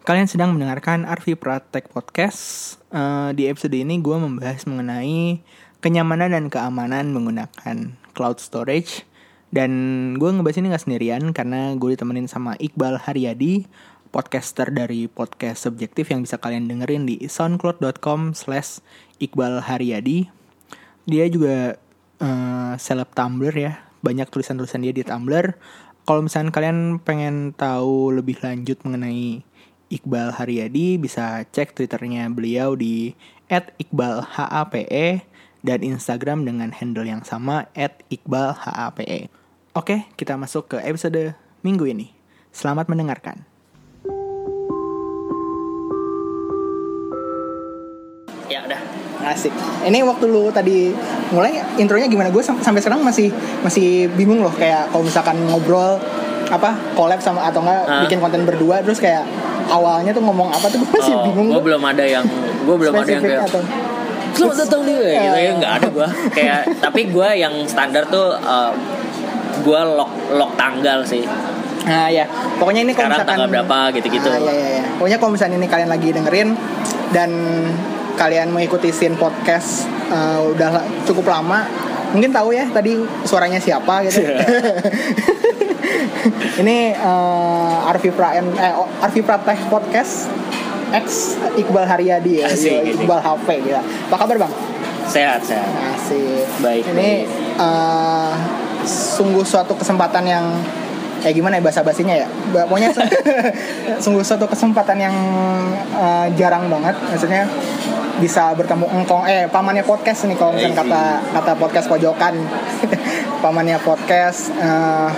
Kalian sedang mendengarkan Arvi Pratek Podcast. Eh, di episode ini gue membahas mengenai kenyamanan dan keamanan menggunakan cloud storage. Dan gue ngebahas ini gak sendirian karena gue ditemenin sama Iqbal Haryadi, podcaster dari podcast subjektif yang bisa kalian dengerin di soundcloud.com slash Iqbal Haryadi. Dia juga eh, seleb Tumblr ya, banyak tulisan-tulisan dia di Tumblr. Kalau misalnya kalian pengen tahu lebih lanjut mengenai Iqbal Haryadi, bisa cek twitternya beliau di @iqbalhape dan Instagram dengan handle yang sama @iqbalhape. Oke, kita masuk ke episode minggu ini. Selamat mendengarkan. Ya udah. Asik. Ini waktu lu tadi mulai intronya gimana? Gue sam- sampai sekarang masih masih bingung loh kayak kalau misalkan ngobrol apa collab sama atau enggak Hah? bikin konten berdua terus kayak awalnya tuh ngomong apa tuh gue masih bingung. gue. Oh, belum ada yang gue belum ada yang kayak atau selamat datang di gitu Eh. ya nggak ada gue kayak tapi gue yang standar tuh uh, gue lock lock tanggal sih Nah ya, pokoknya ini kalau Sekarang misalkan tanggal berapa gitu-gitu. Ah, iya, iya, iya. Pokoknya kalau misalnya ini kalian lagi dengerin dan kalian mengikuti scene podcast eh, udah cukup lama, mungkin tahu ya tadi suaranya siapa gitu. ini eh, Arfi Pra eh, Arfi Prateh podcast X Iqbal Haryadi ya, Asik, Iya. Iqbal HP gitu. Apa kabar bang? sehat sehat Asik. Baik, Ini eh, sungguh suatu kesempatan yang kayak gimana ya bahasa basinya ya? Pokoknya su- sungguh suatu kesempatan yang eh, jarang banget. Maksudnya bisa bertemu engkong eh pamannya podcast nih kalau misalnya kata kata podcast pojokan pamannya podcast eh,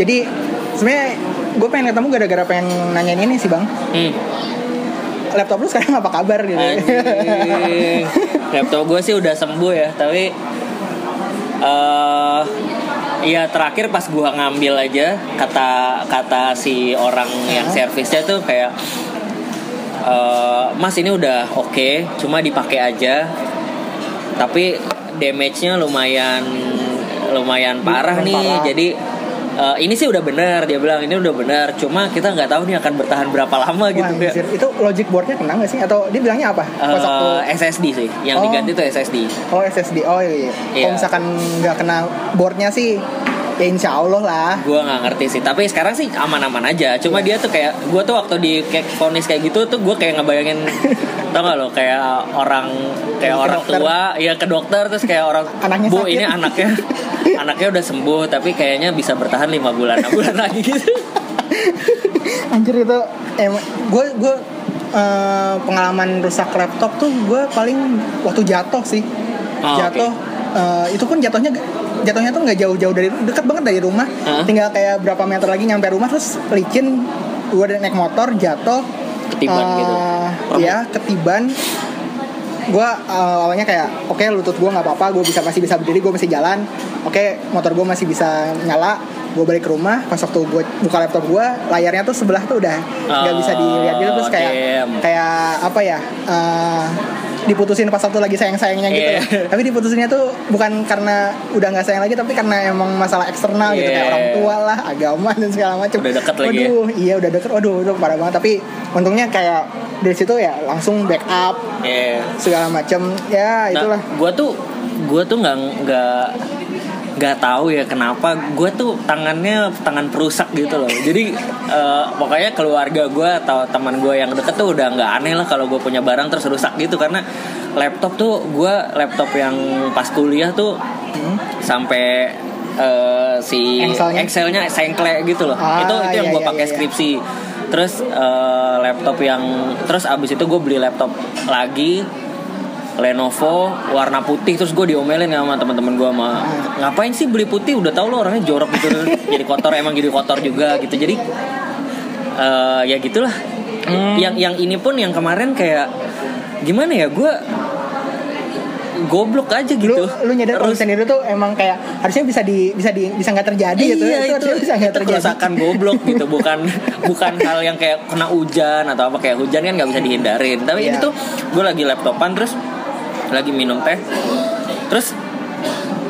jadi sebenarnya gue pengen ketemu gara-gara pengen nanyain ini sih bang hmm. laptop lu sekarang apa kabar gitu laptop gue sih udah sembuh ya tapi eh Iya terakhir pas gua ngambil aja kata kata si orang yang servisnya tuh kayak eh, Mas ini udah oke cuma dipakai aja tapi damage-nya lumayan lumayan parah Lumayan nih parah. jadi eh, ini sih udah bener dia bilang ini udah bener cuma kita nggak tahu nih akan bertahan berapa lama Wah, gitu anjir. itu logic boardnya kena nggak sih atau dia bilangnya apa pas waktu Eh, SSD sih yang Oh. diganti tuh SSD Oh SSD, oh iya. iya. Iya. Kalau misalkan nggak kena boardnya sih, ya insya Allah lah. gue nggak ngerti sih tapi sekarang sih aman-aman aja cuma Iya. dia tuh kayak gue tuh waktu di kayak vonis kayak gitu tuh gue kayak ngebayangin tau gak lo kayak orang kayak Ke orang dokter. tua ya ke dokter terus kayak orang Anaknya bu sakit." ini anaknya anaknya udah sembuh tapi kayaknya bisa bertahan lima bulan enam bulan lagi gitu Anjir itu, emang gue gue eh, pengalaman rusak laptop tuh gue paling waktu jatuh sih. Oh, jatuh, eh, itu pun jatuhnya jatuhnya tuh nggak jauh-jauh dari dekat banget dari rumah. Hah? Tinggal kayak berapa meter lagi nyampe rumah terus licin. Gue naik motor jatuh. Ketiban eh, gitu. Iya, ketiban. gue awalnya kayak oke lutut gue nggak apa-apa gue bisa masih bisa berdiri gue masih jalan oke motor gue masih bisa nyala gue balik ke rumah pas waktu gue buka laptop gue layarnya tuh sebelah tuh udah nggak Oh, bisa dilihat gitu terus kayak damn. kayak apa ya eh, diputusin pas waktu lagi sayang sayangnya gitu Iya. loh. tapi diputusinnya tuh bukan karena udah nggak sayang lagi tapi karena emang masalah eksternal gitu kayak orang tua lah agama dan segala macam Udah deket lagi ya? waduh iya udah deket waduh itu parah banget tapi untungnya kayak dari situ ya langsung backup Iya. segala macam ya itulah Nah, gue tuh gue tuh nggak nggak nggak tahu ya kenapa gue tuh tangannya tangan perusak gitu loh jadi eh, pokoknya keluarga gue atau teman gue yang deket tuh udah nggak aneh lah kalau gue punya barang terus rusak gitu karena laptop tuh gue laptop yang pas kuliah tuh Hmm. sampai eh, si Excelnya? Excelnya sengkle gitu loh Ah, itu itu yang iya, gue iya, pakai iya. skripsi terus eh, laptop yang terus abis itu gue beli laptop lagi Lenovo warna putih terus gue diomelin sama teman-teman gue sama ngapain sih beli putih? Udah tau lo orangnya jorok gitu. Jadi kotor emang jadi kotor juga gitu. Jadi eh, ya gitulah. Hmm. yang yang ini pun yang kemarin kayak gimana ya? Gue goblok aja lu gitu. lu nyadar kalau Terus- misalnya itu tuh emang kayak harusnya bisa di bisa di bisa nggak terjadi gitu? Iya, itu, harusnya bisa nggak itu terjadi. kerusakan goblok gitu. Bukan bukan hal yang kayak kena hujan atau apa. Kayak hujan kan nggak bisa dihindarin. Tapi ini Iya. tuh gue lagi laptopan terus lagi minum teh terus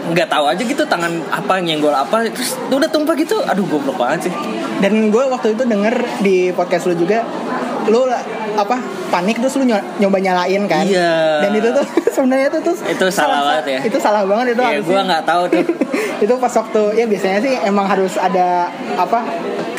nggak tahu aja gitu tangan apa nyenggol apa terus udah tumpah gitu aduh goblok banget sih dan gue waktu itu denger di podcast lu juga lu apa panik terus lu nyo- nyoba nyalain kan Iya. dan itu tuh sebenarnya itu tuh Itu salah banget ya. itu salah banget itu Iya, harusnya. gua nggak tahu tuh. itu pas waktu ya biasanya sih emang harus ada apa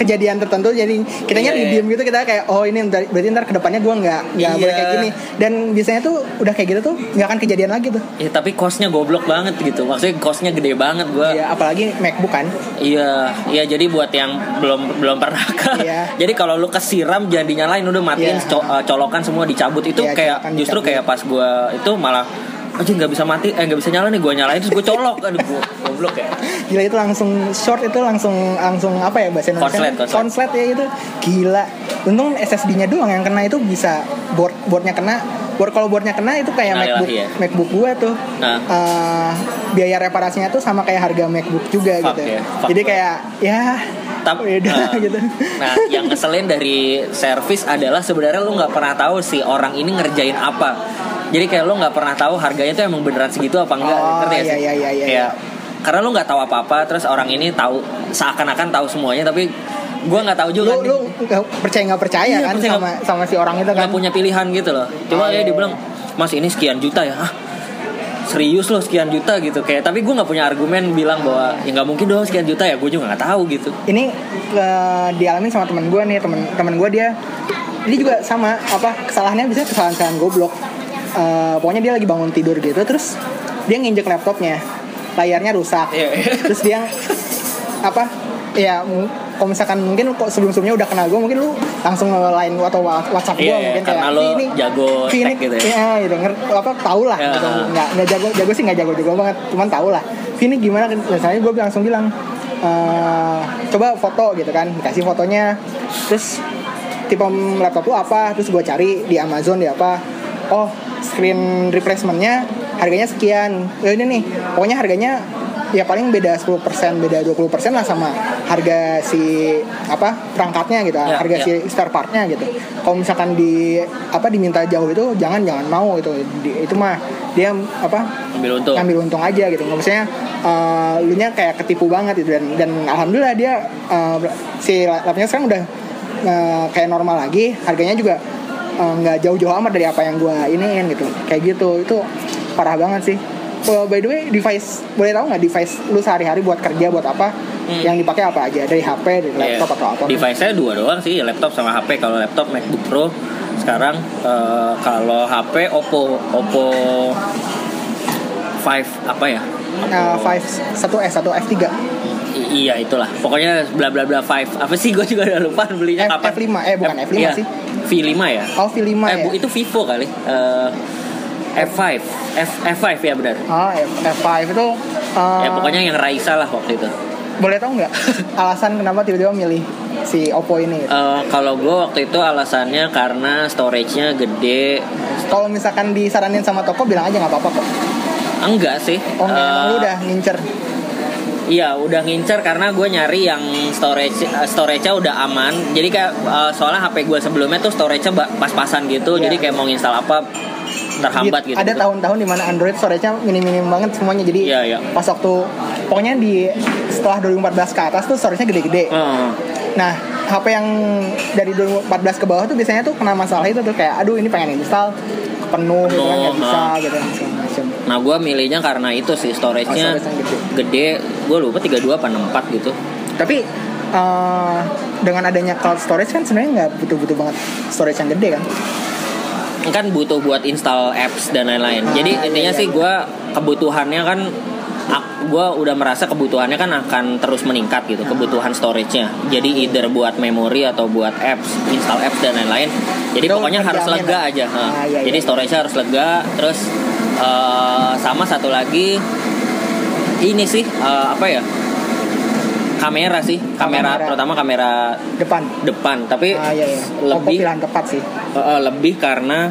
kejadian tertentu jadi kitanya Iya, di iya. diem gitu kita kayak oh ini berarti ntar ke depannya gue nggak nggak Iya. boleh kayak gini dan biasanya tuh udah kayak gitu tuh nggak akan kejadian lagi tuh Ya tapi costnya goblok banget gitu. Maksudnya costnya gede banget gua. ya apalagi MacBook kan Iya, iya jadi buat yang belum belum pernah ke. Iya. Jadi kalau lu kesiram jangan dinyalain udah matiin Iya. co- uh, colokan semua dicabut itu Iya, kayak justru dicabut. kayak pas gua itu malah aja nggak bisa mati. Eh nggak bisa nyala nih gua nyalain terus gua colok. Aduh gua goblok ya. Gila itu langsung short itu langsung langsung apa ya bahasa Indonesia? Konslet, konslet. konslet ya itu gila. Untung SSD-nya doang yang kena itu bisa board boardnya kena. Board kalau boardnya kena itu kayak Innalillahi MacBook ya. MacBook gua tuh. Nah. Eh, biaya reparasinya tuh sama kayak harga MacBook juga Fuck gitu. ya, fuck jadi banget. kayak ya tapi beda gitu. nah yang ngeselin dari servis adalah sebenarnya lu nggak pernah tahu si orang ini ngerjain apa. Jadi kayak lu nggak pernah tahu harganya tuh emang beneran segitu apa enggak Oh, ngerti iya, sih? iya, iya, iya. Kayak, karena lu nggak tahu apa-apa terus orang ini tahu seakan-akan tahu semuanya tapi gua nggak tahu juga lu lu nggak percaya nggak percaya Iya, kan percaya sama sama si orang itu kan? nggak punya pilihan gitu loh. Oh, cuma ya iya, dia iya. bilang mas ini sekian juta ya ah serius loh sekian juta gitu. Kayak tapi gue nggak punya argumen bilang bahwa ya nggak mungkin dong sekian juta ya gue juga nggak tahu gitu. Ini eh, dialamin sama teman gue nih teman teman gue dia dia juga sama apa kesalahannya bisa kesalahan-kesalahan goblok. Eh, pokoknya dia lagi bangun tidur gitu terus dia nginjek laptopnya layarnya rusak. Iya, iya. terus dia apa ya kalau misalkan mungkin kok sebelum-sebelumnya udah kenal gue mungkin lu langsung nge-line atau WhatsApp gue Iya, iya, mungkin kayak "Ih, ini jago ini gitu ya." Iya, gitu. Nger apa tahu lah Ya. gitu. nggak nggak jago jago sih nggak jago jago banget. Cuman tahu lah ini gimana? Biasanya gue langsung bilang "Eh, coba foto gitu kan. Dikasih fotonya. Terus tipe laptop lu apa? Terus gue cari di Amazon di apa. Oh screen replacementnya harganya sekian. Ya ini nih pokoknya harganya ya paling beda 10% beda 20% lah sama harga si apa perangkatnya gitu Ya, harga ya. si spare partnya gitu. Kalau misalkan di apa diminta jauh itu jangan jangan mau itu Di- itu mah dia apa ambil untung. ngambil untung aja gitu. Maksudnya eh, lu nya kayak ketipu banget gitu. Dan dan alhamdulillah dia eh, si lapnya sekarang udah eh, kayak normal lagi. Harganya juga nggak jauh-jauh amat dari apa yang gua iniin gitu. Kayak gitu. Itu parah banget sih Oh, by the way device boleh tahu nggak device lu sehari-hari buat kerja buat apa Hmm. yang dipakai apa aja dari HP dari Iya. laptop atau apa Device-nya dua doang sih, laptop sama HP. Kalau laptop MacBook Pro, sekarang eh, kalau HP Oppo Oppo 5 apa ya? Nah, five satu S satu F 3 I- iya itulah. Pokoknya bla bla bla 5. Apa sih gue juga udah lupa belinya F- kapan. F5, eh, bukan F5 iya. sih. V5 ya? oh V5 eh, ya itu Vivo kali. Eh, F5. F F5 ya benar. oh F, F5 itu eh, Ya pokoknya yang Raisa lah waktu itu. boleh tahu nggak alasan kenapa tiba-tiba milih si Oppo ini Eh, kalau gue waktu itu alasannya karena storage-nya gede. kalau misalkan disaranin sama toko bilang aja nggak apa-apa kok Enggak sih. oh nggak, emang Eh, lu udah ngincer Iya, udah ngincer karena gue nyari yang storage storage-nya udah aman. Jadi kayak eh, soalnya HP gue sebelumnya tuh storage-nya pas-pasan gitu. Iya. Jadi kayak mau install apa terhambat gitu. ada tahun-tahun di mana Android storage-nya minim-minim banget semuanya jadi Iya, iya. pas waktu pokoknya di setelah 2014 ke atas tuh storage-nya gede-gede Heeh. nah HP yang dari 2014 ke bawah tuh biasanya tuh kena masalah itu tuh kayak aduh ini pengen install penuh gitu kan nggak Penuh, bisa gitu macam Nah, gue milihnya karena itu sih storage-nya Oh, gede. gede. Gue lupa 32 apa 64 gitu. tapi eh, dengan adanya cloud storage kan sebenarnya nggak butuh-butuh banget storage yang gede kan kan butuh buat install apps dan lain-lain. Jadi iya, intinya iya, sih iya. gue kebutuhannya kan gue udah merasa kebutuhannya kan akan terus meningkat gitu kebutuhan storage-nya. Jadi either buat memori atau buat apps, install apps dan lain-lain. Jadi Itu pokoknya harus lega lah. aja. ha. Ah, iya, Jadi iya. storage-nya harus lega. Terus eh, sama satu lagi ini sih eh, apa ya? Kamera sih, kamera, kamera. terutama kamera depan. depan. Tapi ah iya iya. Lebih pilihan tepat sih. Uh, uh, lebih karena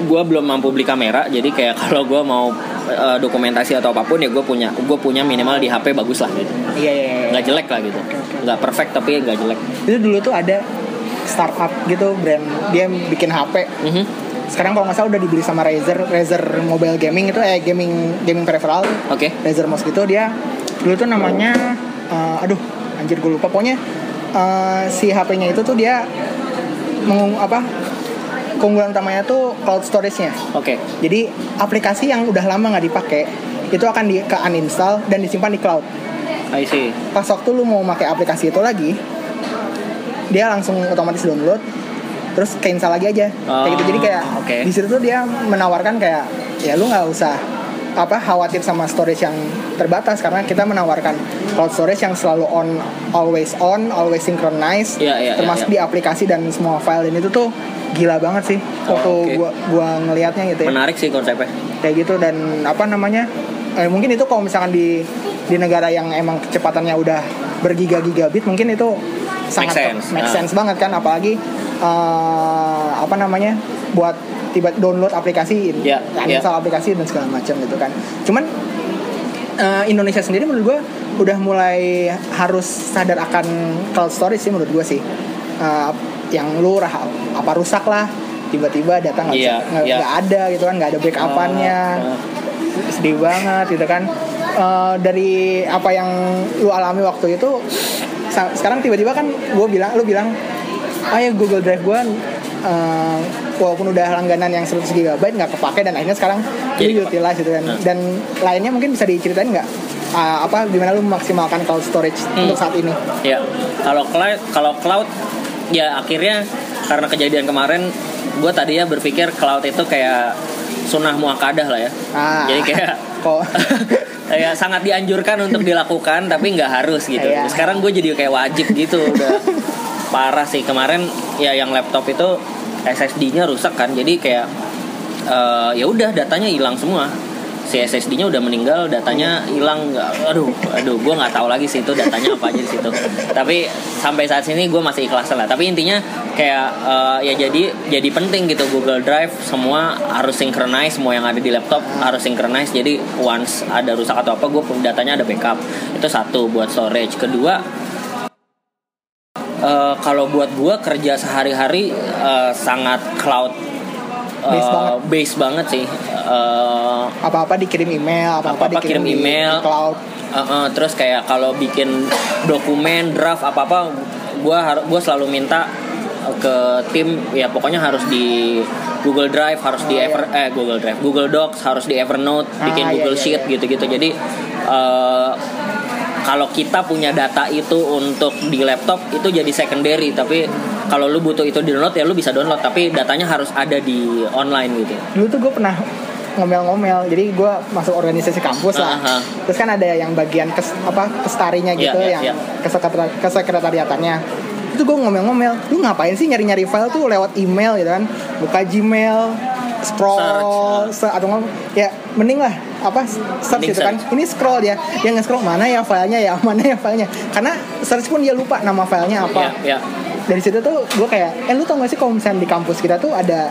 gue belum mampu beli kamera jadi kayak kalau gue mau uh, dokumentasi atau apa pun ya gue punya gue punya minimal di HP bagus lah gitu. Iya iya, iya. nggak jelek lah gitu. Nggak perfect tapi nggak jelek. Itu dulu tuh ada startup gitu brand dia bikin HP Mhm. sekarang kalau nggak salah udah dibeli sama Razer Razer mobile gaming itu eh gaming gaming peripheral oke. Razer mouse gitu. Dia dulu tuh namanya eh, aduh anjir gue lupa pokoknya eh, si HP-nya itu tuh dia mengung apa keunggulan utamanya tuh cloud storage-nya. Oke. Jadi aplikasi yang udah lama nggak dipakai itu akan di ke uninstall dan disimpan di cloud. I see. Pas waktu lu mau pakai aplikasi itu lagi, dia langsung otomatis download, terus keinstall lagi aja. kayak gitu. Jadi kayak Oh, oke. di situ tuh dia menawarkan kayak ya lu nggak usah apa khawatir sama storage yang terbatas karena kita menawarkan cloud storage yang selalu on always on always synchronize Iya, iya, termasuk iya, di aplikasi dan semua file dan itu tuh gila banget sih waktu Oh, oke. gua gua ngelihatnya gitu ya Menarik sih konsepnya. kayak gitu dan apa namanya eh, mungkin itu kalau misalkan di di negara yang emang kecepatannya udah bergiga-gigabit mungkin itu sangat sense. make Nah. sense banget kan apalagi eh, apa namanya buat tiba download aplikasi Ya, install aplikasi dan segala macam gitu kan. Cuman eh, Indonesia sendiri menurut gue udah mulai harus sadar akan cloud storage sih menurut gue sih. Eh, yang lu rah- apa rusak lah tiba-tiba data nggak bisa- Iya, nggak nggak ada gitu kan nggak ada backupannya. Ah, sedih banget gitu kan. Eh, dari apa yang lu alami waktu itu sekarang tiba-tiba kan gue bilang lu bilang ah ya Google Drive gue eh, walaupun udah langganan yang 100 GB nggak kepake dan akhirnya sekarang Jadi lu utilize gitu kan Nah. dan lainnya mungkin bisa diceritain nggak Ah, apa gimana lu memaksimalkan cloud storage Hmm. untuk saat ini Ya, kalau cloud, kalau cloud, ya akhirnya karena kejadian kemarin, gue tadinya berpikir cloud itu kayak sunnah muakadah lah ya. Ah. Jadi kayak kok kayak sangat dianjurkan untuk dilakukan, tapi nggak harus gitu. Iya. Sekarang gue jadi kayak wajib gitu, udah parah sih. Kemarin ya yang laptop itu SSD-nya rusak kan, jadi kayak eh, ya udah datanya hilang semua. Si SSD-nya udah meninggal, datanya hilang. nggak- Aduh, aduh, gue nggak tahu lagi sih itu datanya apa aja di situ. Tapi sampai saat ini gue masih ikhlas lah. Tapi intinya kayak eh, ya jadi jadi penting gitu Google Drive semua harus synchronize, semua yang ada di laptop harus synchronize. Jadi once ada rusak atau apa, gue datanya ada backup. Itu satu buat storage. Kedua, eh, kalau buat gue kerja sehari-hari eh, sangat cloud eh, Base banget. base banget sih. Eh, apa-apa dikirim email apa-apa, Apa-apa kirim dikirim di email. cloud Uh, uh, terus kayak kalau bikin dokumen draft apa apa gue harus gue selalu minta uh, ke tim ya pokoknya harus di Google Drive harus di Oh, Ever eh Google Drive Google Docs harus di Evernote bikin Ah, iya, Google iya, Sheet iya. gitu-gitu jadi uh, kalau kita punya data itu untuk di laptop itu jadi secondary. Tapi kalau lu butuh itu di download ya lu bisa download. Tapi datanya harus ada di online gitu. Dulu tuh gue pernah ngomel-ngomel. Jadi gue masuk organisasi kampus lah. Aha. terus kan ada yang bagian kes, apa kestarinya Iya, gitu iya, yang iya. kesekretar- kesekretariatannya. Itu gue ngomel-ngomel lu ngapain sih nyari-nyari file tuh lewat email? Gitu kan. Buka Gmail scroll se- atau nggak ya mending lah apa search gitu kan. ini scroll dia dia nge-scroll mana ya filenya ya mana ya filenya. Karena search pun dia lupa nama filenya apa. Ya ya dari situ tuh gue kayak eh lu tau gak sih kalau misalnya di kampus kita tuh ada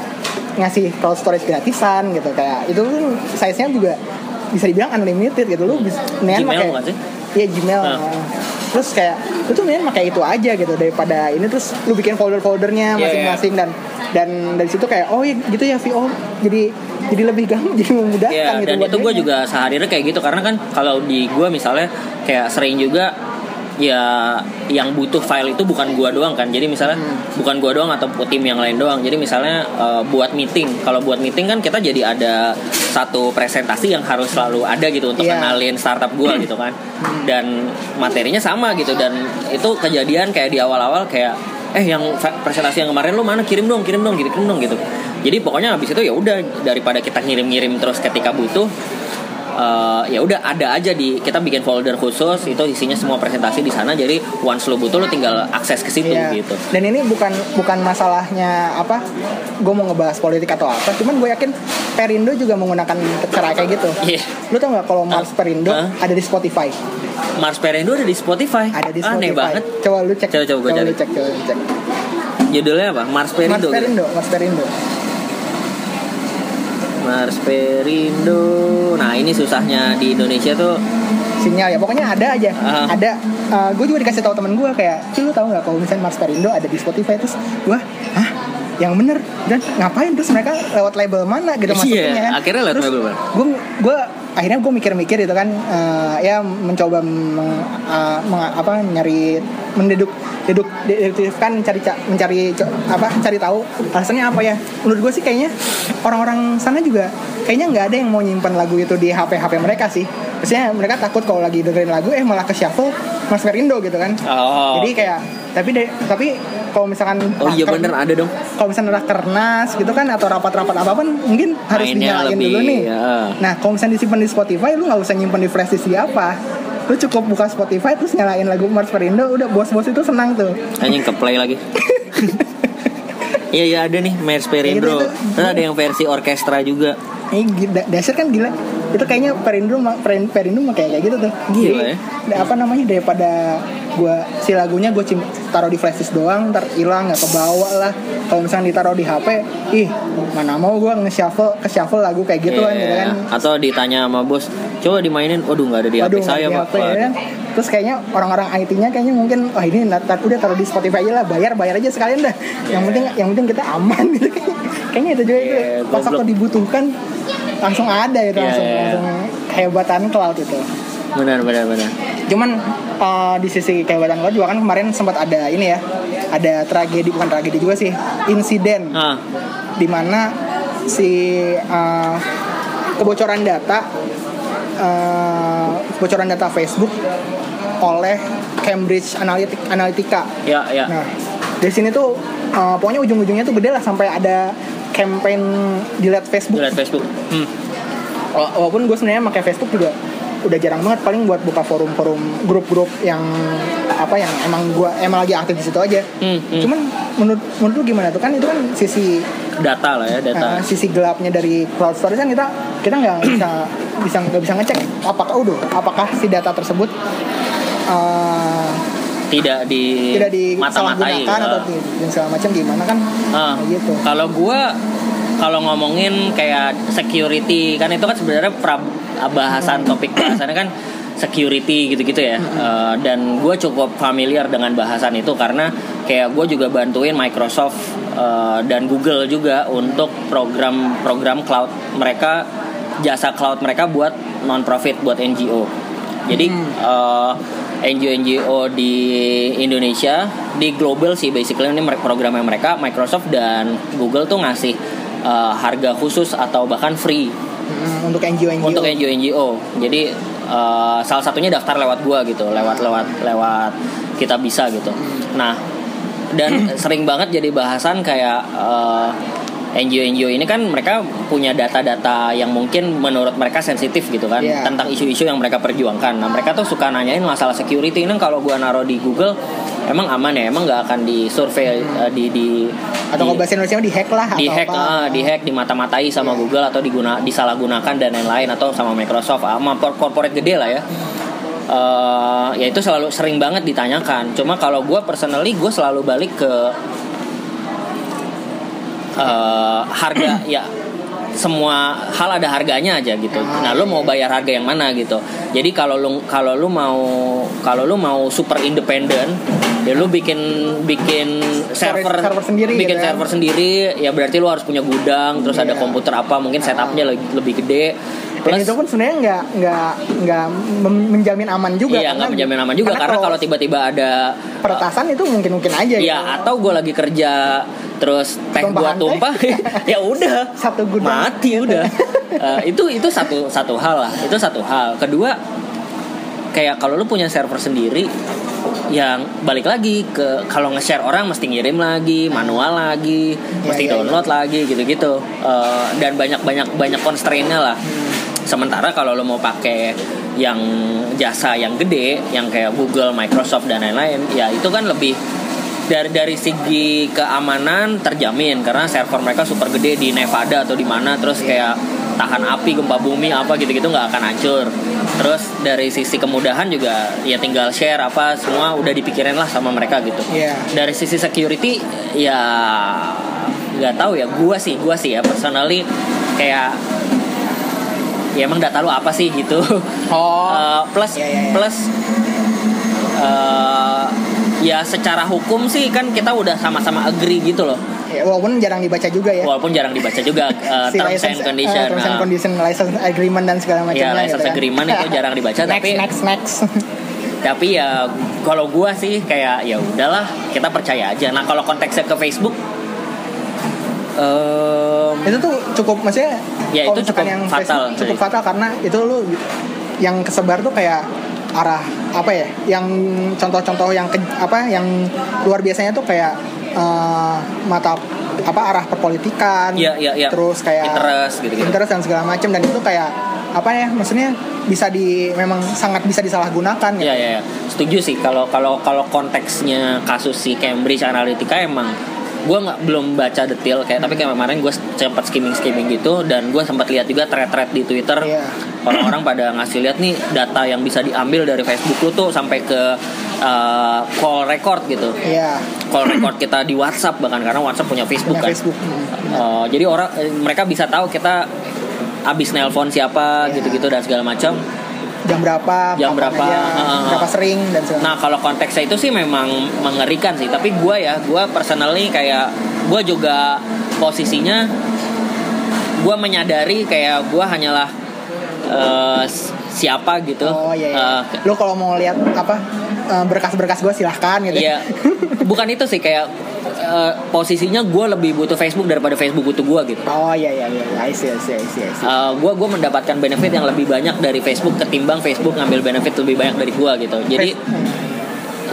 ngasih cloud storage gratisan gitu. Kayak itu tuh size nya juga bisa dibilang unlimited gitu. Lu bisa Gmail pakai-? Iya Gmail. Ah. nah. terus kayak lu tuh mendingan pakai itu aja gitu daripada ini. Terus lu bikin folder-foldernya Iya, masing-masing dan dan dari situ kayak oh iya gitu ya Vi oh jadi jadi lebih gampang jadi memudahkan Iya, gitu dan itu gue juga sehari-hari kayak gitu karena kan kalau di gue misalnya kayak sering juga ya yang butuh file itu bukan gua doang kan. Jadi misalnya Hmm. bukan gua doang atau tim yang lain doang. Jadi misalnya eh, buat meeting kalau buat meeting kan kita jadi ada satu presentasi yang harus selalu ada gitu untuk Iya. kenalin startup gua gitu kan. Dan materinya sama gitu dan itu kejadian kayak di awal-awal kayak eh yang presentasi yang kemarin lu mana? Kirim dong kirim dong kirim dong gitu jadi pokoknya habis itu ya udah daripada kita ngirim-ngirim terus ketika butuh eh, ya udah ada aja di kita bikin folder khusus itu isinya semua presentasi di sana jadi once lo butuh lo tinggal akses ke situ Iya. gitu Dan ini bukan bukan masalahnya apa? Gue mau ngebahas politik atau apa? Cuman gue yakin Perindo juga menggunakan cara kayak gitu. Iya. Lu tau nggak kalau Mars Ah. Perindo Ah. ada di Spotify? Mars Perindo ada di Spotify Ada di Spotify. aneh banget Coba lu cek. Coba, coba gua cari. lu cek, coba lu cek. judulnya apa Mars Mars Perindo gitu? Perindo, Mars Perindo. Mars Perindo nah ini susahnya di Indonesia tuh Sinyal ya, pokoknya ada aja. Ah. Ada. gue juga dikasih tahu temen gue kayak, "Ci, lu tahu nggak kalau misalnya Mars Perindo ada di Spotify terus gue, hah? Yang bener dan ngapain terus mereka lewat label mana gitu Iya, masuknya kan? akhirnya lewat Terus label mana? gue gue akhirnya gue mikir-mikir itu kan eh, ya mencoba meng- eh, meng- apa nyari mendeduk deduk deduktif kan mencari ca- mencari apa cari tahu alasannya apa ya menurut gue sih kayaknya orang-orang sana juga kayaknya nggak ada yang mau nyimpan lagu itu di HP HP mereka sih maksudnya mereka takut kalau lagi dengerin lagu eh malah ke shuffle Mas Verindo gitu kan Oh. jadi kayak tapi de, tapi kalau misalkan Oh iya bener ada dong. kalau misalnya rakernas gitu kan atau rapat-rapat apa pun mungkin harus Mainnya dinyalain lebih, dulu nih ya. nah kalau misalnya disimpan di Spotify lu nggak usah nyimpan di flash disk apa lu cukup buka Spotify terus nyalain lagu Mars Perindo udah bos-bos itu senang tuh Anjing ke play lagi. Iya iya ada nih Mers Perindro. Gitu, itu. Terus ada yang versi orkestra juga. ini gila- dasar kan gila itu kayaknya Perindo Perindo mah kayak kayak gitu tuh Gila ya. da- apa namanya daripada gua si lagunya gue taruh di flash disk doang ntar hilang nggak kebawa lah kalau misalnya ditaruh di HP ih mana mau gua nge-shuffle ke shuffle lagu kayak gitu kan gitu Iya. kan Atau ditanya sama bos, coba dimainin. Waduh nggak ada di HP Waduh, saya nggak di pak. HP, ya kan? Terus kayaknya orang-orang IT-nya kayaknya mungkin oh ini ntar udah taruh di Spotify aja lah, bayar bayar aja sekalian dah. Yang penting yang penting kita aman gitu kayaknya. Kayaknya itu juga itu Iya, pas waktu dibutuhkan langsung ada itu Iya, langsung iya. langsung kehebatan cloud itu. Benar benar benar. Cuman uh, di sisi kehebatan cloud juga kan kemarin sempat ada ini ya, ada tragedi bukan tragedi juga sih, insiden Ah, di mana si uh, kebocoran data uh, kebocoran data Facebook oleh Cambridge Analytic- Analytica. ya ya. Nah, di sini tuh uh, pokoknya ujung-ujungnya tuh gede lah sampai ada campaign delete Facebook. Lihat Facebook. Hmm. Wala- Walaupun gue sebenarnya pakai Facebook juga udah jarang banget paling buat buka forum-forum grup-grup yang apa yang emang gua emang lagi aktif di situ aja. Hmm, hmm. Cuman menurut menurut lu gimana tuh kan itu kan sisi Data lah ya data. Nah, sisi gelapnya dari cloud storage kan kita kita nggak bisa bisa nggak bisa ngecek apakah udah apakah si data tersebut uh, tidak di tidak mata-matai. disalahgunakan atau di- dan segala macam gimana kan Ah, Kayak gitu Kalau gua kalau ngomongin kayak security kan itu kan sebenarnya pra- bahasan topik bahasannya kan security gitu-gitu ya. Eh, dan gue cukup familiar dengan bahasan itu karena kayak gue juga bantuin Microsoft eh, dan Google juga untuk program-program cloud mereka jasa cloud mereka buat non profit buat NGO. Jadi eh, NGO-NGO di Indonesia di global sih basically ini programnya mereka Microsoft dan Google tuh ngasih eh, harga khusus atau bahkan free Hmm, untuk NGO NGO untuk NGO-NGO. Jadi eh, salah satunya daftar lewat gua gitu, lewat lewat lewat kita bisa gitu. Nah, dan sering banget jadi bahasan kayak eh, NGO-NGO ini kan mereka punya data-data yang mungkin menurut mereka sensitif gitu kan Iya. tentang isu-isu yang mereka perjuangkan. Nah, mereka tuh suka nanyain masalah security ini kalau gua naruh di Google emang aman ya? Emang nggak akan disurvey eh, di di atau di- kalau bahasa Indonesia di hack lah di atau hack apa. ah, di hack dimata-matai sama Iya. Google atau diguna disalahgunakan dan lain-lain atau sama Microsoft sama kor- corporate gede lah ya Eh, ya itu selalu sering banget ditanyakan cuma kalau gue personally gue selalu balik ke eh, harga ya semua hal ada harganya aja gitu. Nah, lu mau bayar harga yang mana gitu. Jadi kalau lu kalau lu mau kalau lu mau super independen, ya lu bikin bikin server server sendiri bikin gitu kan. server sendiri, ya berarti lu harus punya gudang, terus ada Iya. komputer apa, mungkin setupnya lebih, lebih gede. Dan Plus itu pun sebenarnya nggak nggak nggak menjamin aman juga. iya karena- nggak menjamin aman juga karena kalau tiba-tiba ada peretasan itu mungkin mungkin aja. ya gitu. atau gue lagi kerja terus teh gua teh. tumpah ya udah Satu gudang. mati udah Eh, itu itu satu satu hal lah itu satu hal kedua kayak kalau lu punya server sendiri yang balik lagi ke kalau nge-share orang mesti ngirim lagi manual lagi mesti iya, download lagi gitu-gitu Eh, dan banyak banyak banyak constraint-nya lah sementara kalau lo mau pakai yang jasa yang gede yang kayak Google Microsoft dan lain-lain ya itu kan lebih dari dari segi keamanan terjamin. Karena server mereka super gede di Nevada atau di mana terus kayak tahan api gempa bumi apa gitu-gitu nggak akan hancur. Terus dari sisi kemudahan juga ya tinggal share apa semua udah dipikirin lah sama mereka gitu. Iya. dari sisi security ya nggak tahu ya. Gua sih gua sih ya personally kayak ya emang data lu apa sih gitu Oh. Eh, plus Iya, iya, iya. plus eh, ya secara hukum sih kan kita udah sama-sama agree gitu loh Ya, walaupun jarang dibaca juga ya. walaupun jarang dibaca juga eh, Si terms license- and condition eh, terms and nah, condition, license agreement dan segala macamnya. ya license gitu kan. agreement itu jarang dibaca next, tapi next, next. tapi ya kalau gua sih kayak ya udahlah kita percaya aja nah kalau konteksnya ke Facebook em, itu tuh cukup maksudnya Ya, itu cukup yang fatal, Facebook cukup fatal karena itu lu yang kesebar tuh kayak arah apa ya yang contoh-contoh yang ke- apa yang luar biasanya tuh kayak eh, mata apa arah perpolitikan Iya, iya, iya. terus kayak Interest, gitu-gitu. interest dan segala macam dan itu kayak apa ya maksudnya bisa di memang sangat bisa disalahgunakan Ya ya, ya. setuju sih kalau kalau kalau konteksnya kasus si Cambridge Analytica emang gue nggak belum baca detail kayak tapi kayak kemarin gue sempat skimming skimming gitu dan gue sempat lihat juga thread-thread di Twitter Iya. orang-orang pada ngasih lihat nih data yang bisa diambil dari Facebook lu tuh sampai ke uh, call record gitu Iya, call record kita di WhatsApp bahkan karena WhatsApp punya Facebook punya kan Facebook. Uh, jadi orang eh, mereka bisa tahu kita abis nelpon siapa Iya. gitu-gitu dan segala macam jam berapa Jam berapa, aja, heeh. berapa sering dan segala Nah kalau konteksnya itu sih memang mengerikan sih. Tapi gue ya, gue personally kayak gue juga posisinya gue menyadari kayak gue hanyalah s- siapa gitu. Oh iya, iya. Eh, Lu kalau mau lihat apa eh, berkas-berkas gue silahkan gitu. Iya, bukan itu sih kayak eh, posisinya gue lebih butuh Facebook daripada Facebook butuh gue gitu. Oh iya iya iya, I see, I see, I see, I see. gue gue mendapatkan benefit yang lebih banyak dari Facebook ketimbang Facebook ngambil benefit lebih banyak dari gue gitu. Jadi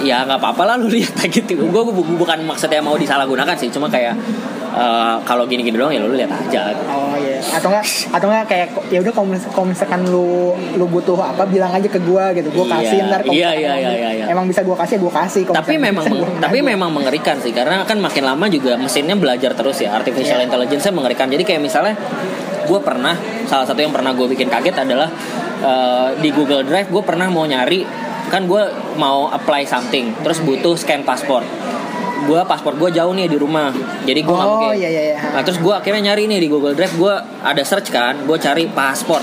ya nggak apa-apa lah lu lihat gitu gue bukan maksudnya mau disalahgunakan sih cuma kayak eh, kalau gini-gini doang ya lu lihat aja Oh iya, atau enggak atau enggak kayak ya udah kalau mis- kalau misalkan lu lu butuh apa bilang aja ke gua gitu. Gua Iya, kasih ntar iya, iya, iya, iya, iya. emang bisa gua kasih gua kasih Kalau tapi memang bisa, gua tapi kasih. memang mengerikan sih karena kan makin lama juga mesinnya belajar terus ya artificial Iya. intelligence mengerikan jadi kayak misalnya gue pernah salah satu yang pernah gue bikin kaget adalah eh, di Google Drive gue pernah mau nyari kan gue mau apply something terus butuh scan paspor gue paspor gue jauh nih di rumah jadi gue nggak Oh, pakai iya, iya, iya. nah terus gue akhirnya nyari nih di Google Drive gue ada search kan gue cari paspor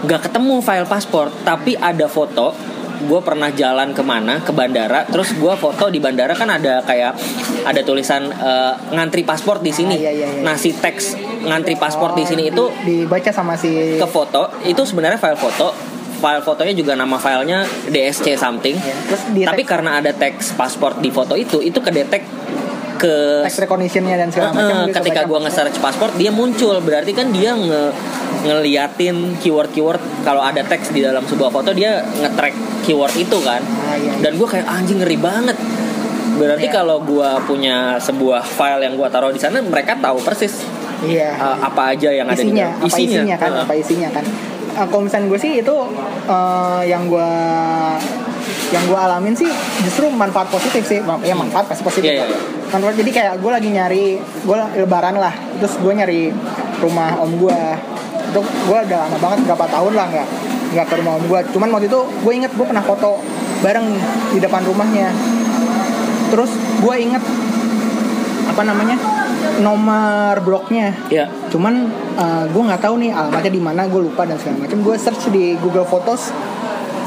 nggak ketemu file paspor tapi ada foto gue pernah jalan ke mana ke bandara terus gue foto di bandara kan ada kayak ada tulisan eh, ngantri paspor di sini Ah, iya, iya, iya. nah si teks ngantri paspor di sini itu dibaca sama si ke foto itu sebenarnya file foto file fotonya juga nama filenya DSC something Ya, terus tapi karena ada teks paspor di foto itu itu kedetek ke text recognition-nya dan segala macam gitu, ketika gua nge-search paspor dia muncul berarti kan dia nge ngeliatin keyword-keyword kalau ada teks di dalam sebuah foto dia nge-track keyword itu kan Ah, iya, iya. dan gue kayak anjing ngeri banget berarti Iya. kalau gua punya sebuah file yang gua taruh di sana mereka tahu persis Iya. uh, apa aja yang ada di isinya, dalam apa isinya, kan, Heeh. apa isinya kan. Uh, kalau misalnya gue sih itu uh, yang gue yang gue alamin sih justru manfaat positif sih, ya manfaat pasti positif. Iya, lah. iya. Manfaat jadi kayak gue lagi nyari, gue lebaran lah, terus gue nyari rumah om gue. Itu gue udah lama banget berapa tahun lah nggak nggak ke rumah om gue. Cuman waktu itu gue inget gue pernah foto bareng di depan rumahnya. Terus gue inget apa namanya nomor bloknya ya. Cuman gue nggak tahu nih alamatnya di mana gue lupa dan segala macam. Gue search di Google Photos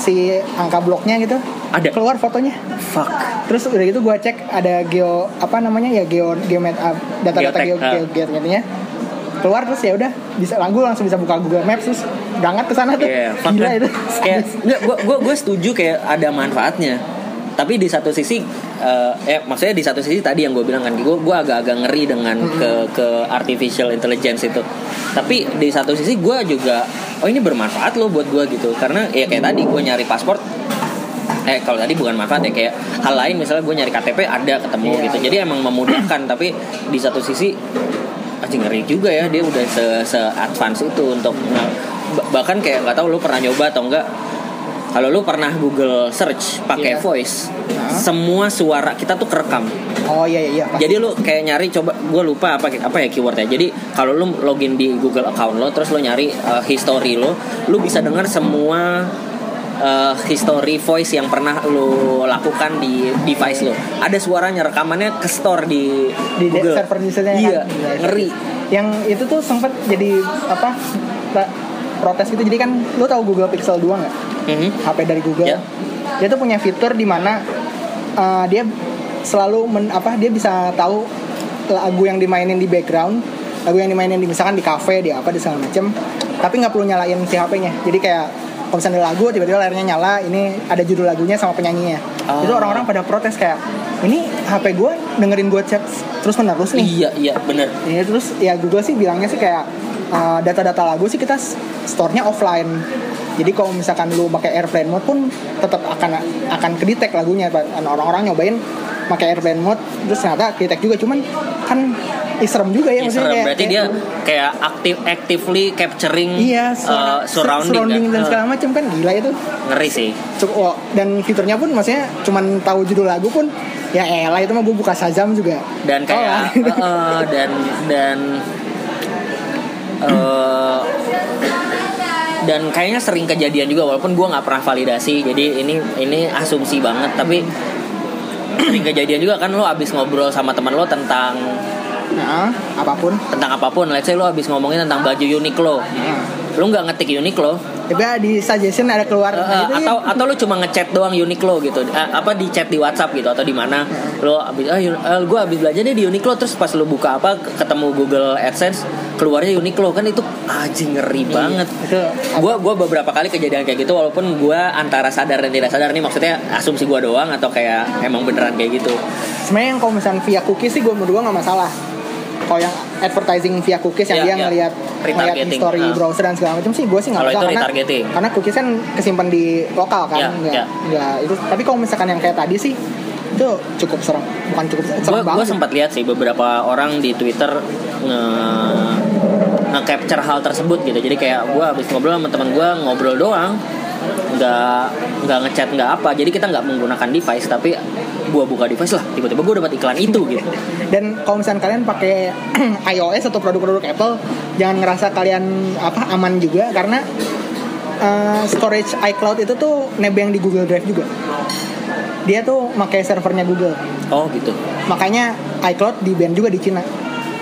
si angka bloknya gitu. Ada. keluar fotonya. Fuck. Terus udah gitu gue cek ada geo apa namanya ya geo geomet ah, data-data geo ah. geo geometnya keluar terus ya udah bisa gue langsung bisa buka Google Maps terus berangkat ke sana tuh. Iya, fuck gila itu. Kayak gua gua gua setuju kayak ada manfaatnya. Tapi di satu sisi eh eh, maksudnya di satu sisi tadi yang gue bilang kan gue gue agak-agak ngeri dengan ke ke artificial intelligence itu. Tapi di satu sisi gue juga oh ini bermanfaat loh buat gue gitu. Karena ya kayak tadi gue nyari paspor eh kalau tadi bukan manfaat ya kayak hal lain misalnya gue nyari KTP ada ketemu Iya, gitu iya. jadi emang memudahkan tapi di satu sisi anjing ngeri juga ya dia udah se, se advance itu untuk ba- bahkan kayak nggak tahu lu pernah nyoba atau enggak kalau lu pernah Google search pakai Iya. voice Hah? semua suara kita tuh kerekam. Oh iya iya iya pasti. jadi lu kayak nyari coba gue lupa apa apa ya keywordnya. Jadi kalau lu login di Google account lo terus lu nyari uh, history lo lu bisa dengar semua uh, history voice yang pernah lu lakukan di device lo. Ada suaranya rekamannya ke store di, di Google. server usernya iya kan ngeri. Yang itu tuh sempat jadi apa protes gitu jadi kan lu tahu Google Pixel 2 nggak Mhm. HP dari Google Ya. dia tuh punya fitur di mana uh, dia selalu men, apa dia bisa tahu lagu yang dimainin di background lagu yang dimainin di misalkan di cafe di apa di segala macem tapi nggak perlu nyalain si HP-nya jadi kayak kalau misalnya ada lagu tiba-tiba layarnya nyala ini ada judul lagunya sama penyanyinya Oh. itu orang-orang pada protes kayak ini HP gue dengerin gue chat terus menerus nih Iya iya bener. Iya terus ya Google sih bilangnya sih kayak uh, data-data lagu sih kita store-nya offline. Jadi kalau misalkan lu pakai airplane mode pun tetap akan akan kedetek lagunya. Orang-orang nyobain pakai airplane mode terus ternyata kedetek juga cuman kan ih, serem juga ya Iya, maksudnya kayak- Berarti dia kayak aktif actively capturing Iya, uh, suara, surrounding, surrounding kan? dan Uh, segala macam kan gila itu. ngeri sih. Cukup oh, dan fiturnya pun maksudnya cuman tahu judul lagu pun ya elah itu mah gue buka Shazam juga. Dan kayak Oh, uh, uh, dan dan uh, dan kayaknya sering kejadian juga walaupun gua nggak pernah validasi jadi ini ini asumsi banget tapi sering kejadian juga kan lo abis ngobrol sama teman lo tentang nah, apa pun. tentang apa pun let's say lo abis ngomongin tentang baju Uniqlo Nah. lo nggak ngetik Uniqlo Tapi di suggestion ada keluar. Eh, nah, eh, itu atau ya. atau lu cuma ngechat doang Uniqlo gitu. Eh, apa di chat di WhatsApp gitu atau di mana. Lo abis ah gue abis belajar deh di Uniqlo terus pas lu buka apa ketemu Google AdSense keluarnya Uniqlo. Kan itu anjing ngeri banget. itu gue gua beberapa kali kejadian kayak gitu walaupun gue antara sadar dan tidak sadar nih maksudnya asumsi gue doang atau kayak emang beneran kayak gitu. Sebenarnya yang kalau misalnya via cookies sih gue menurut gue nggak masalah kalau yang advertising via cookies yang Iya, dia iya. ngelihat ngelihat Retargeting, history ah. browser dan segala macam sih gue sih nggak itu karena karena cookies kan kesimpan di lokal kan Iya, nggak nggak itu. Tapi kalau misalkan yang kayak tadi sih itu cukup serem. Bukan cukup serem gue banget. sih. sempat lihat sih beberapa orang di Twitter nge nge-capture hal tersebut gitu. Jadi kayak gue habis ngobrol sama teman gue ngobrol doang. Nggak nggak ngechat nggak apa. Jadi kita nggak menggunakan device tapi gue buka device lah. Tiba-tiba gue dapat iklan itu gitu. Dan kalau misalnya kalian pakai iOS atau produk-produk Apple jangan ngerasa kalian apa aman juga. Karena uh, storage iCloud itu tuh nebeng di Google Drive juga. Dia tuh pakai servernya Google. Oh gitu. Makanya iCloud di ban juga di Cina.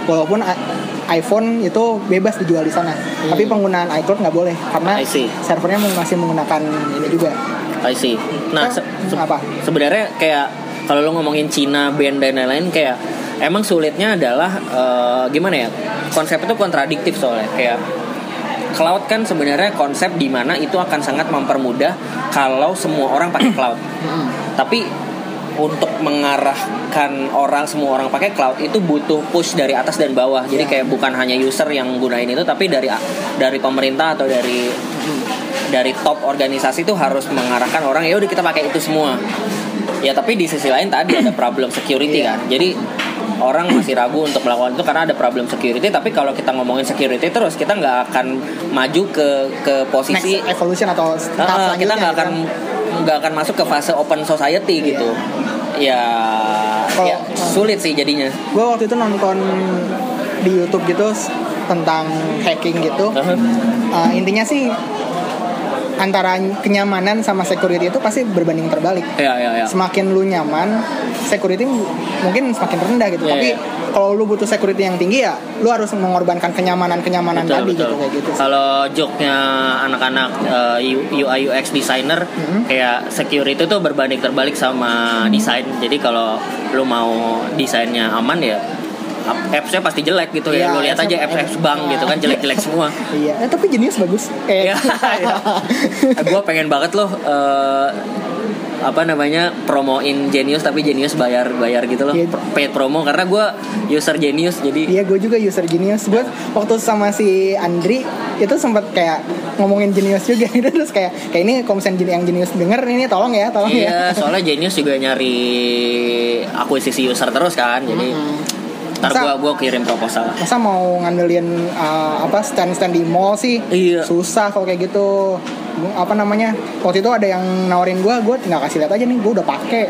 Walaupun i- iPhone itu bebas dijual di sana. Tapi penggunaan iCloud nggak boleh. Karena Hmm. Servernya masih menggunakan ini juga. I see. Nah se- se- apa? sebenarnya kayak kalau lo ngomongin Cina band dan lain-lain kayak emang sulitnya adalah eh, gimana ya konsep itu kontradiktif soalnya. Kayak cloud kan sebenarnya konsep di mana itu akan sangat mempermudah kalau semua orang pakai cloud. Tapi untuk mengarahkan orang semua orang pakai cloud itu butuh push dari atas dan bawah. Jadi Ya. kayak bukan hanya user yang gunain itu tapi dari dari pemerintah atau dari dari top organisasi itu harus mengarahkan orang ya udah kita pakai itu semua ya tapi di sisi lain tadi ada problem security Iya. kan jadi orang masih ragu untuk melakukan itu karena ada problem security tapi kalau kita ngomongin security terus kita nggak akan maju ke ke posisi next evolution atau tahap Ah, kita nggak gitu akan kan. nggak akan masuk ke fase open society gitu ya Kalau- ya sulit sih jadinya gue waktu itu nonton di YouTube gitu tentang hacking gitu. Uh, intinya sih antara kenyamanan sama security itu pasti berbanding terbalik. Ya ya ya semakin lu nyaman security mungkin semakin rendah gitu. Iya, tapi iya. kalau lu butuh security yang tinggi ya lu harus mengorbankan kenyamanan kenyamanan betul tadi betul. gitu kayak gitu kalau joke-nya anak-anak eh, UI UX designer Mm-hmm. kayak security itu berbanding terbalik sama desain. Jadi kalau lu mau desainnya aman ya apps-nya pasti jelek gitu ya. Iya, lu lihat aja apps-apps bank gitu kan jelek-jelek semua. Iya. Eh, tapi jenius bagus. Eh. Iya, iya. gue pengen banget loh eh, apa namanya promoin Genius tapi Genius bayar bayar gitu loh. Iya. paid promo karena gue user Genius jadi Iya gue juga user Genius. Gue waktu sama si Andri Itu sempat kayak ngomongin Genius juga. Gitu Terus kayak Kayak ini misalnya yang Genius denger Ini tolong ya tolong ya. iya soalnya Genius juga nyari akuisisi user terus kan jadi ntar Masa- gue gua kirim proposal. Masa mau ngandelin uh, apa stand-stand di mall sih? Iya. Susah kalau kayak gitu. Gua- Apa namanya Waktu itu ada yang nawarin gue Gue tinggal kasih lihat aja nih Gue udah pake.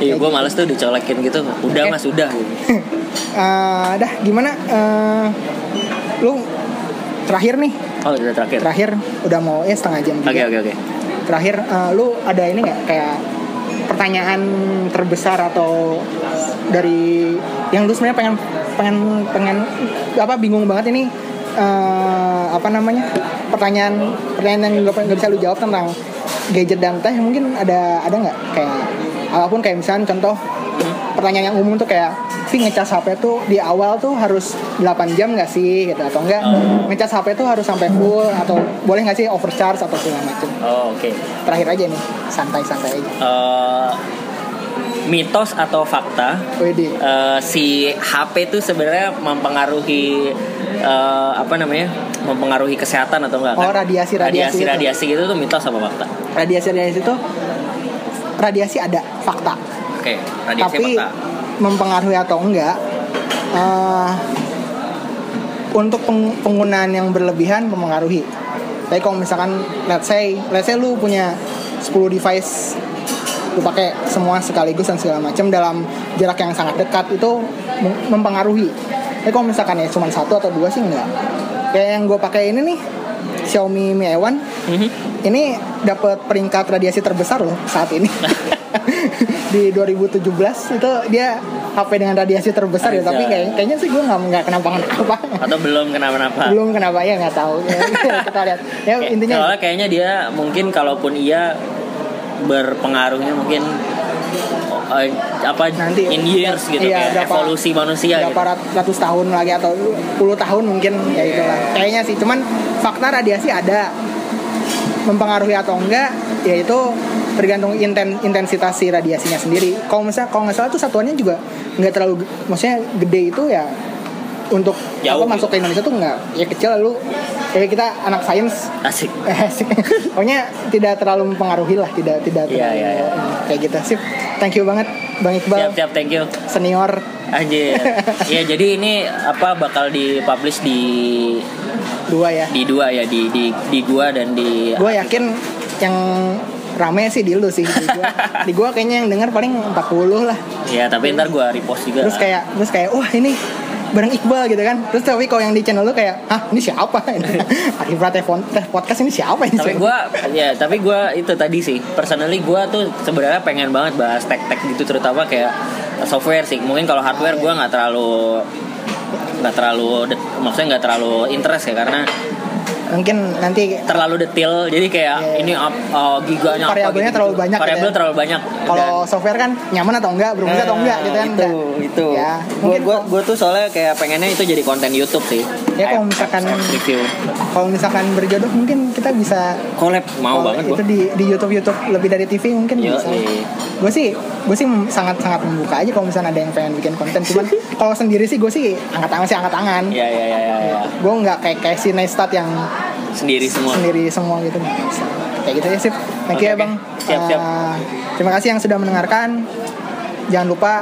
Iya gue males tuh dicolekin gitu. Udah Oke. mas udah gitu. Eh, Dah gimana? Eh, Lu Terakhir nih. Oh udah terakhir. Oke Terakhir Udah mau ya setengah jam juga. Oke oke terakhir eh, lu ada ini nggak? Kayak pertanyaan terbesar atau dari yang lu sebenarnya pengen pengen pengen apa bingung banget ini eh, apa namanya pertanyaan pertanyaan yang nggak bisa lu jawab tentang gadget dan teh mungkin ada ada nggak kayak apa pun kayak misalnya contoh pertanyaan yang umum tuh kayak tapi ngecas HP tuh di awal tuh harus 8 jam nggak sih gitu atau enggak Oh. ngecas HP tuh harus sampai full atau boleh nggak sih overcharge atau segala macam Oh, oke. terakhir aja nih santai-santai aja Eh, mitos atau fakta eh, si HP itu sebenarnya mempengaruhi eh, apa namanya? mempengaruhi kesehatan atau enggak? Oh, kan? radiasi- radiasi radiasi itu. radiasi gitu tuh mitos apa fakta? radiasi radiasi itu radiasi ada fakta Oke, radiasi tapi fakta. mempengaruhi atau enggak eh, untuk peng- penggunaan yang berlebihan mempengaruhi tapi kalau misalkan let's say let's say lu punya 10 device lu pakai semua sekaligus dan segala macam dalam jarak yang sangat dekat itu mem- mempengaruhi tapi kalau misalkan ya cuma satu atau dua sih enggak kayak yang gue pakai ini nih Xiaomi Mi A1 Mhm. ini dapat peringkat radiasi terbesar loh saat ini di 2017 itu dia HP dengan radiasi terbesar ya Anjay. tapi kayak, kayaknya sih gue nggak nggak kenapa kenapa Atau belum kenapa-napa? belum kenapa ya nggak tahu ya, kita lihat ya intinya soalnya kayaknya dia mungkin kalaupun iya berpengaruhnya mungkin eh, apa Nanti, in years gitu iya, kayak berapa- evolusi manusia gitu. berapa rat- ratus tahun lagi atau puluh tahun mungkin ya itulah. Kayaknya sih cuman fakta radiasi ada. Mempengaruhi atau enggak yaitu tergantung inten, intensitas si radiasinya sendiri. Kalau misalnya kalau nggak salah tuh satuannya juga nggak terlalu maksudnya gede itu ya untuk Jauh apa masuk ke Indonesia tuh nggak ya kecil lalu ya kita anak sains Asik. eh sih. pokoknya tidak terlalu mempengaruhi lah tidak tidak Iya, terlalu iya, iya. kayak gitu sip thank you banget bang Iqbal Siap siap thank you. senior Anjir. ya jadi ini apa bakal dipublish di dua ya di dua ya di di di gua dan di gue yakin yang rame sih di lu sih di gua, di gua kayaknya yang denger paling 40 lah ya tapi ntar gua repost juga. terus kayak terus kayak wah ini bareng Iqbal gitu kan. Terus tapi kalau yang di channel lu kayak ah ini siapa Arif Prate podcast ini siapa ini? Tapi gua ya tapi gua itu tadi sih. Personally gua tuh sebenarnya pengen banget bahas tech-tech gitu terutama kayak software sih. Mungkin kalau hardware gua nggak terlalu nggak terlalu maksudnya nggak terlalu interest ya karena mungkin nanti terlalu detail jadi kayak Iya, iya. ini up, uh, giganya Variabelnya gitu, terlalu banyak variabel gitu ya. terlalu banyak kalau software kan nyaman atau enggak berfungsi atau enggak gitu kan itu Enggak. itu ya mungkin gue gue tuh soalnya kayak pengennya itu jadi konten YouTube sih Ya, kalau misalkan- review kalau misalkan berjodoh mungkin kita bisa collab mau banget itu gue di di YouTube YouTube lebih dari TV mungkin Yo, bisa iya. Gue sih gue sih sangat sangat membuka aja kalau misalnya ada yang pengen bikin konten. Cuman kalau sendiri sih gue sih angkat tangan sih angkat tangan. Ya ya ya ya, ya. gue nggak kayak kayak si Neistat yang sendiri semua. Sendiri semua gitu. Kayak gitu ya sip. Thank you ya bang. Siap, siap. Eh, terima kasih yang sudah mendengarkan. Jangan lupa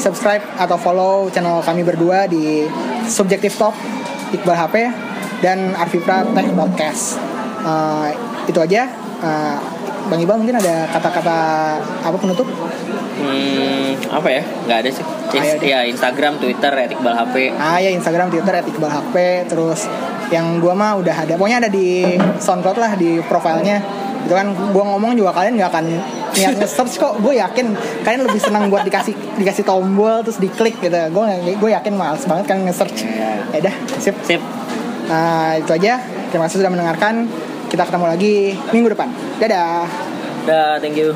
subscribe atau follow channel kami berdua di Subjektif Talk Iqbal HP dan Arvipra Tech Podcast. Eh, itu aja. Eh, Bang Iqbal mungkin ada kata-kata apa penutup hmm, apa ya nggak ada sih Ayo ya Instagram Twitter Iqbal HP Ah ya Instagram, Twitter @iqbal HP, terus yang gua mah udah ada, pokoknya ada di SoundCloud lah di profilnya. Itu kan gua ngomong juga kalian nggak akan niat nge-search kok. Gue yakin kalian lebih senang buat dikasih dikasih tombol terus diklik gitu. Gue gue yakin males banget kan nge-search. Ya udah, sip. sip Nah, itu aja. Terima kasih sudah mendengarkan. Kita ketemu lagi minggu depan. Dadah. dah thank you